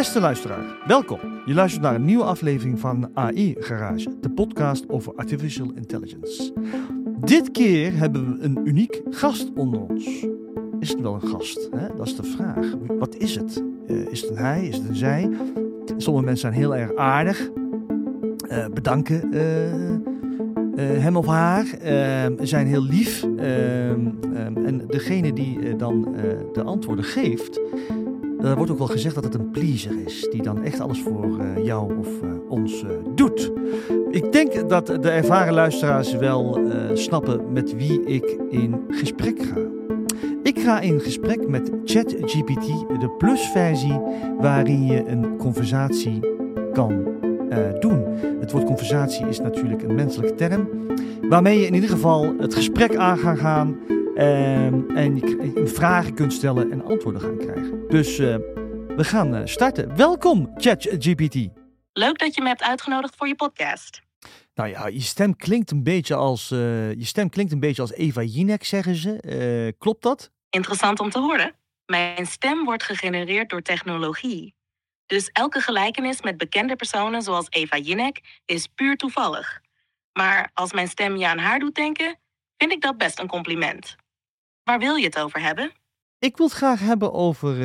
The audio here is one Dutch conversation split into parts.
Beste luisteraar, welkom. Je luistert naar een nieuwe aflevering van AI Garage, de podcast over artificial intelligence. Dit keer hebben we een uniek gast onder ons. Is het wel een gast? Hè? Dat is de vraag. Wat is het? Uh, is het een hij? Is het een zij? Sommige mensen zijn heel erg aardig. Uh, bedanken uh, hem of haar. zijn heel lief. en degene die dan de antwoorden geeft, er wordt ook wel gezegd dat het een pleaser is, die dan echt alles voor uh, jou of uh, ons doet. Ik denk dat de ervaren luisteraars wel snappen met wie ik in gesprek ga. Ik ga in gesprek met ChatGPT, de plusversie, waarin je een conversatie kan doen. Het woord conversatie is natuurlijk een menselijke term, waarmee je in ieder geval het gesprek aan gaat gaan Um, en vragen kunt stellen en antwoorden gaan krijgen. Dus uh, we gaan uh, starten. Welkom, ChatGPT. Leuk dat je me hebt uitgenodigd voor je podcast. Nou ja, je stem klinkt een beetje als, uh, je stem klinkt een beetje als Eva Jinek, zeggen ze. klopt dat? Interessant om te horen. Mijn stem wordt gegenereerd door technologie. Dus elke gelijkenis met bekende personen zoals Eva Jinek is puur toevallig. Maar als mijn stem je aan haar doet denken, vind ik dat best een compliment. Waar wil je het over hebben? Ik wil het graag hebben over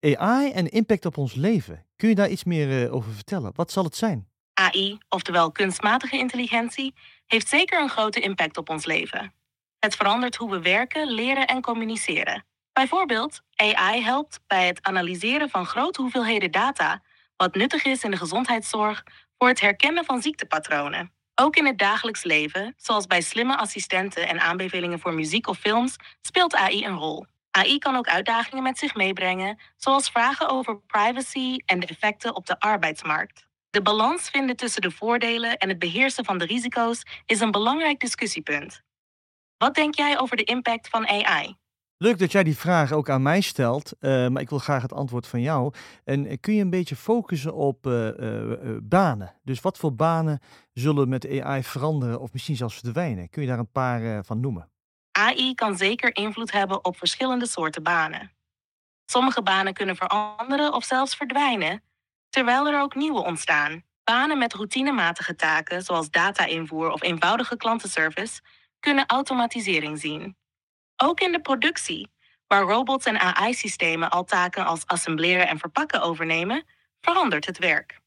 uh, AI en impact op ons leven. Kun je daar iets meer uh, over vertellen? Wat zal het zijn? AI, oftewel kunstmatige intelligentie, heeft zeker een grote impact op ons leven. Het verandert hoe we werken, leren en communiceren. Bijvoorbeeld, AI helpt bij het analyseren van grote hoeveelheden data, wat nuttig is in de gezondheidszorg voor het herkennen van ziektepatronen. Ook in het dagelijks leven, zoals bij slimme assistenten en aanbevelingen voor muziek of films, speelt AI een rol. AI kan ook uitdagingen met zich meebrengen, zoals vragen over privacy en de effecten op de arbeidsmarkt. De balans vinden tussen de voordelen en het beheersen van de risico's is een belangrijk discussiepunt. Wat denk jij over de impact van AI? Leuk dat jij die vraag ook aan mij stelt, uh, maar ik wil graag het antwoord van jou. En uh, kun je een beetje focussen op uh, banen? Dus wat voor banen zullen met AI veranderen of misschien zelfs verdwijnen? Kun je daar een paar van noemen? AI kan zeker invloed hebben op verschillende soorten banen. Sommige banen kunnen veranderen of zelfs verdwijnen, terwijl er ook nieuwe ontstaan. Banen met routinematige taken, zoals data-invoer of eenvoudige klantenservice, kunnen automatisering zien. Ook in de productie, waar robots en AI-systemen al taken als assembleren en verpakken overnemen, verandert het werk.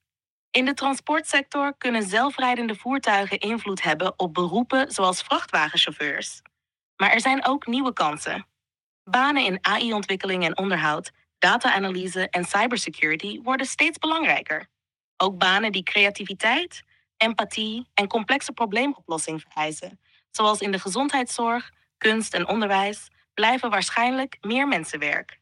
In de transportsector kunnen zelfrijdende voertuigen invloed hebben op beroepen zoals vrachtwagenchauffeurs. Maar er zijn ook nieuwe kansen. Banen in AI-ontwikkeling en onderhoud, data-analyse en cybersecurity worden steeds belangrijker. Ook banen die creativiteit, empathie en complexe probleemoplossing vereisen, zoals in de gezondheidszorg, kunst en onderwijs, blijven waarschijnlijk meer mensenwerk.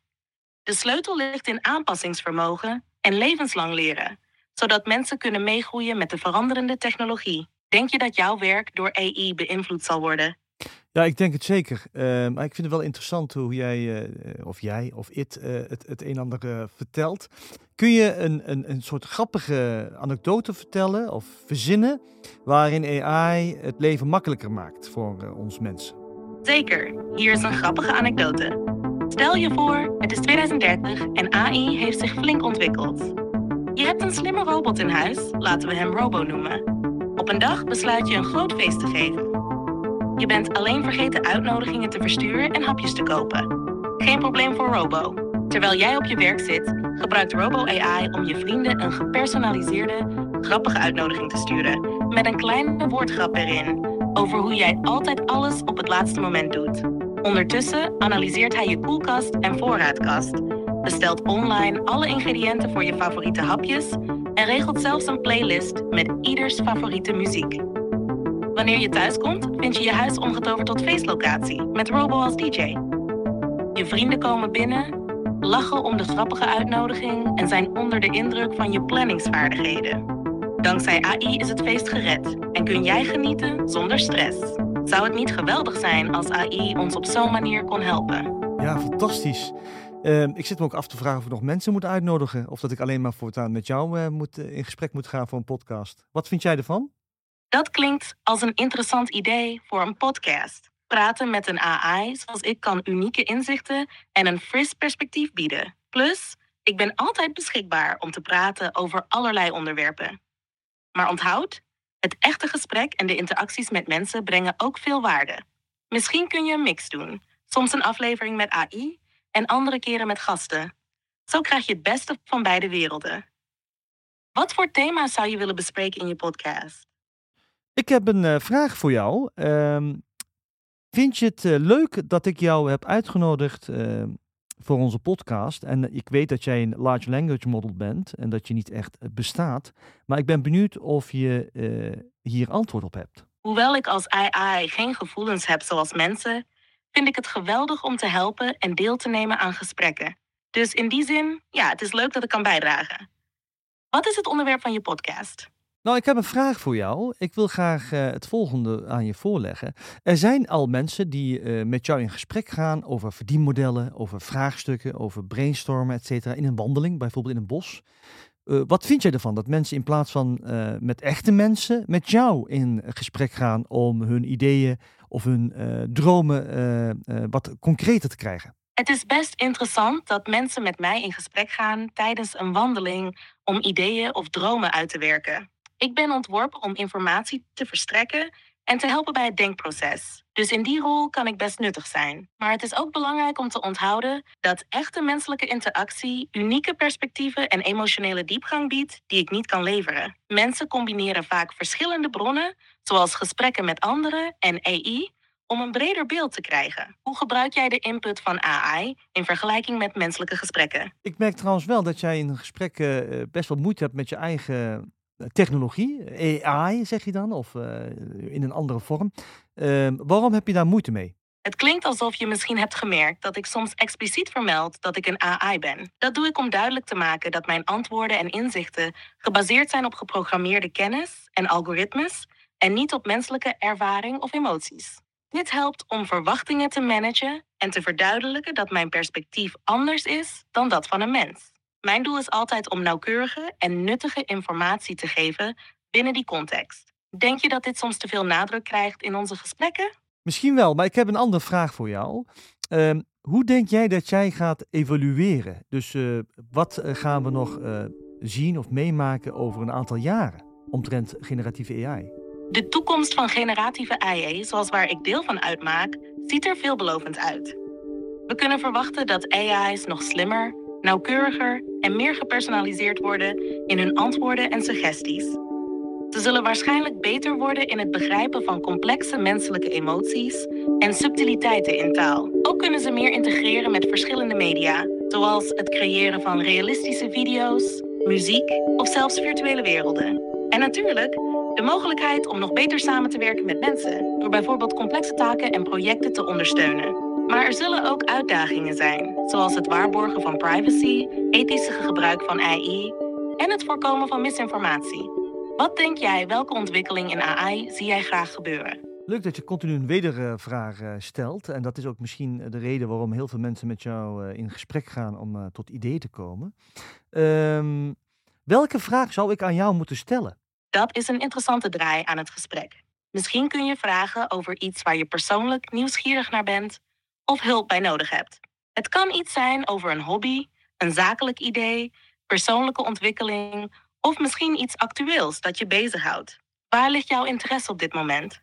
De sleutel ligt in aanpassingsvermogen en levenslang leren, zodat mensen kunnen meegroeien met de veranderende technologie. Denk je dat jouw werk door AI beïnvloed zal worden? Ja, ik denk het zeker. Uh, maar ik vind het wel interessant hoe jij, uh, of jij, of it, uh, het, het een en ander vertelt. Kun je een, een, een soort grappige anekdote vertellen of verzinnen waarin AI het leven makkelijker maakt voor ons mensen? Zeker, hier is een grappige anekdote. Stel je voor, het is 2030 en AI heeft zich flink ontwikkeld. Je hebt een slimme robot in huis, laten we hem Robo noemen. Op een dag besluit je een groot feest te geven. Je bent alleen vergeten uitnodigingen te versturen en hapjes te kopen. Geen probleem voor Robo. Terwijl jij op je werk zit, gebruikt Robo AI om je vrienden een gepersonaliseerde, grappige uitnodiging te sturen. Met een kleine woordgrap erin over hoe jij altijd alles op het laatste moment doet. Ondertussen analyseert hij je koelkast en voorraadkast, bestelt online alle ingrediënten voor je favoriete hapjes en regelt zelfs een playlist met ieders favoriete muziek. Wanneer je thuis komt, vind je je huis omgetoverd tot feestlocatie met Robo als DJ. Je vrienden komen binnen, lachen om de grappige uitnodiging en zijn onder de indruk van je planningsvaardigheden. Dankzij AI is het feest gered en kun jij genieten zonder stress. Zou het niet geweldig zijn als AI ons op zo'n manier kon helpen? Ja, fantastisch. Uh, ik zit me ook af te vragen of ik nog mensen moet uitnodigen. Of dat ik alleen maar voortaan met jou uh, moet, uh, in gesprek moet gaan voor een podcast. Wat vind jij ervan? Dat klinkt als een interessant idee voor een podcast. Praten met een AI zoals ik kan unieke inzichten en een fris perspectief bieden. Plus, Ik ben altijd beschikbaar om te praten over allerlei onderwerpen. Maar onthoud, het echte gesprek en de interacties met mensen brengen ook veel waarde. Misschien kun je een mix doen. Soms een aflevering met AI en andere keren met gasten. Zo krijg je het beste van beide werelden. Wat voor thema's zou je willen bespreken in je podcast? Ik heb een uh, vraag voor jou. Uh, vind je het uh, leuk dat ik jou heb uitgenodigd uh, voor onze podcast? En ik weet dat jij een large language model bent en dat je niet echt bestaat. Maar ik ben benieuwd of je hier antwoord op hebt. Hoewel ik als AI geen gevoelens heb zoals mensen, vind ik het geweldig om te helpen en deel te nemen aan gesprekken. Dus in die zin, ja, het is leuk dat ik kan bijdragen. Wat is het onderwerp van je podcast? Nou, ik heb een vraag voor jou. Ik wil graag uh, het volgende aan je voorleggen. Er zijn al mensen die uh, met jou in gesprek gaan over verdienmodellen, over vraagstukken, over brainstormen, et cetera, in een wandeling, bijvoorbeeld in een bos. Uh, wat vind jij ervan dat mensen in plaats van met echte mensen met jou in gesprek gaan om hun ideeën of hun dromen wat concreter te krijgen? Het is best interessant dat mensen met mij in gesprek gaan tijdens een wandeling om ideeën of dromen uit te werken. Ik ben ontworpen om informatie te verstrekken en te helpen bij het denkproces. Dus in die rol kan ik best nuttig zijn. Maar het is ook belangrijk om te onthouden dat echte menselijke interactie unieke perspectieven en emotionele diepgang biedt die ik niet kan leveren. Mensen combineren vaak verschillende bronnen, zoals gesprekken met anderen en AI, om een breder beeld te krijgen. Hoe gebruik jij de input van AI in vergelijking met menselijke gesprekken? Ik merk trouwens wel dat jij in een gesprek uh, best wel moeite hebt met je eigen eh, technologie, AI zeg je dan, of uh, in een andere vorm. Uh, waarom heb je daar moeite mee? Het klinkt alsof je misschien hebt gemerkt dat ik soms expliciet vermeld dat ik een AI ben. Dat doe ik om duidelijk te maken dat mijn antwoorden en inzichten gebaseerd zijn op geprogrammeerde kennis en algoritmes en niet op menselijke ervaring of emoties. Dit helpt om verwachtingen te managen en te verduidelijken dat mijn perspectief anders is dan dat van een mens. Mijn doel is altijd om nauwkeurige en nuttige informatie te geven binnen die context. Denk je dat dit soms te veel nadruk krijgt in onze gesprekken? Misschien wel, maar ik heb een andere vraag voor jou. Uh, hoe denk jij dat jij gaat evalueren? Dus uh, wat uh, gaan we nog uh, zien of meemaken over een aantal jaren omtrent generatieve AI? De toekomst van generatieve AI, zoals waar ik deel van uitmaak, ziet er veelbelovend uit. We kunnen verwachten dat AI's nog slimmer, nauwkeuriger en meer gepersonaliseerd worden in hun antwoorden en suggesties. Ze zullen waarschijnlijk beter worden in het begrijpen van complexe menselijke emoties en subtiliteiten in taal. Ook kunnen ze meer integreren met verschillende media, zoals het creëren van realistische video's, muziek of zelfs virtuele werelden. En natuurlijk de mogelijkheid om nog beter samen te werken met mensen, door bijvoorbeeld complexe taken en projecten te ondersteunen. Maar er zullen ook uitdagingen zijn, zoals het waarborgen van privacy, ethische gebruik van AI en het voorkomen van misinformatie. Wat denk jij, welke ontwikkeling in AI zie jij graag gebeuren? Leuk dat je continu een wedervraag uh, stelt. En dat is ook misschien de reden waarom heel veel mensen met jou uh, in gesprek gaan om uh, tot ideeën te komen. Um, welke vraag zou ik aan jou moeten stellen? Dat is een interessante draai aan het gesprek. Misschien kun je vragen over iets waar je persoonlijk nieuwsgierig naar bent of hulp bij nodig hebt. Het kan iets zijn over een hobby, een zakelijk idee, persoonlijke ontwikkeling of misschien iets actueels dat je bezighoudt. Waar ligt jouw interesse op dit moment?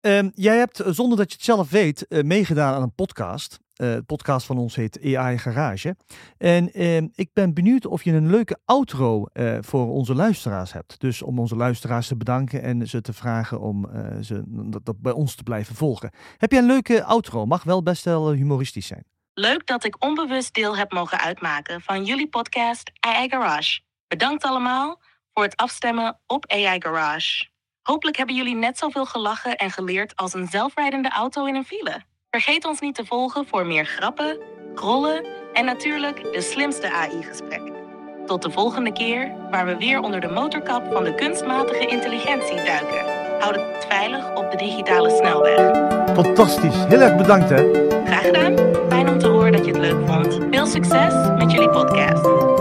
Um, jij hebt, eh, zonder dat je het zelf weet, uh, meegedaan aan een podcast. De podcast van ons heet AI Garage. En uh, ik ben benieuwd of je een leuke outro voor onze luisteraars hebt. Dus om onze luisteraars te bedanken en ze te vragen om ze, dat, dat, bij ons te blijven volgen. Heb je een leuke outro? Mag wel best wel humoristisch zijn. Leuk dat ik onbewust deel heb mogen uitmaken van jullie podcast AI Garage. Bedankt allemaal voor het afstemmen op AI Garage. Hopelijk hebben jullie net zoveel gelachen en geleerd als een zelfrijdende auto in een file. Vergeet ons niet te volgen voor meer grappen, rollen en natuurlijk de slimste AI-gesprekken. Tot de volgende keer, waar we weer onder de motorkap van de kunstmatige intelligentie duiken. Houd het veilig op de digitale snelweg. Fantastisch, heel erg bedankt hè. Graag gedaan, Veel succes met jullie podcast.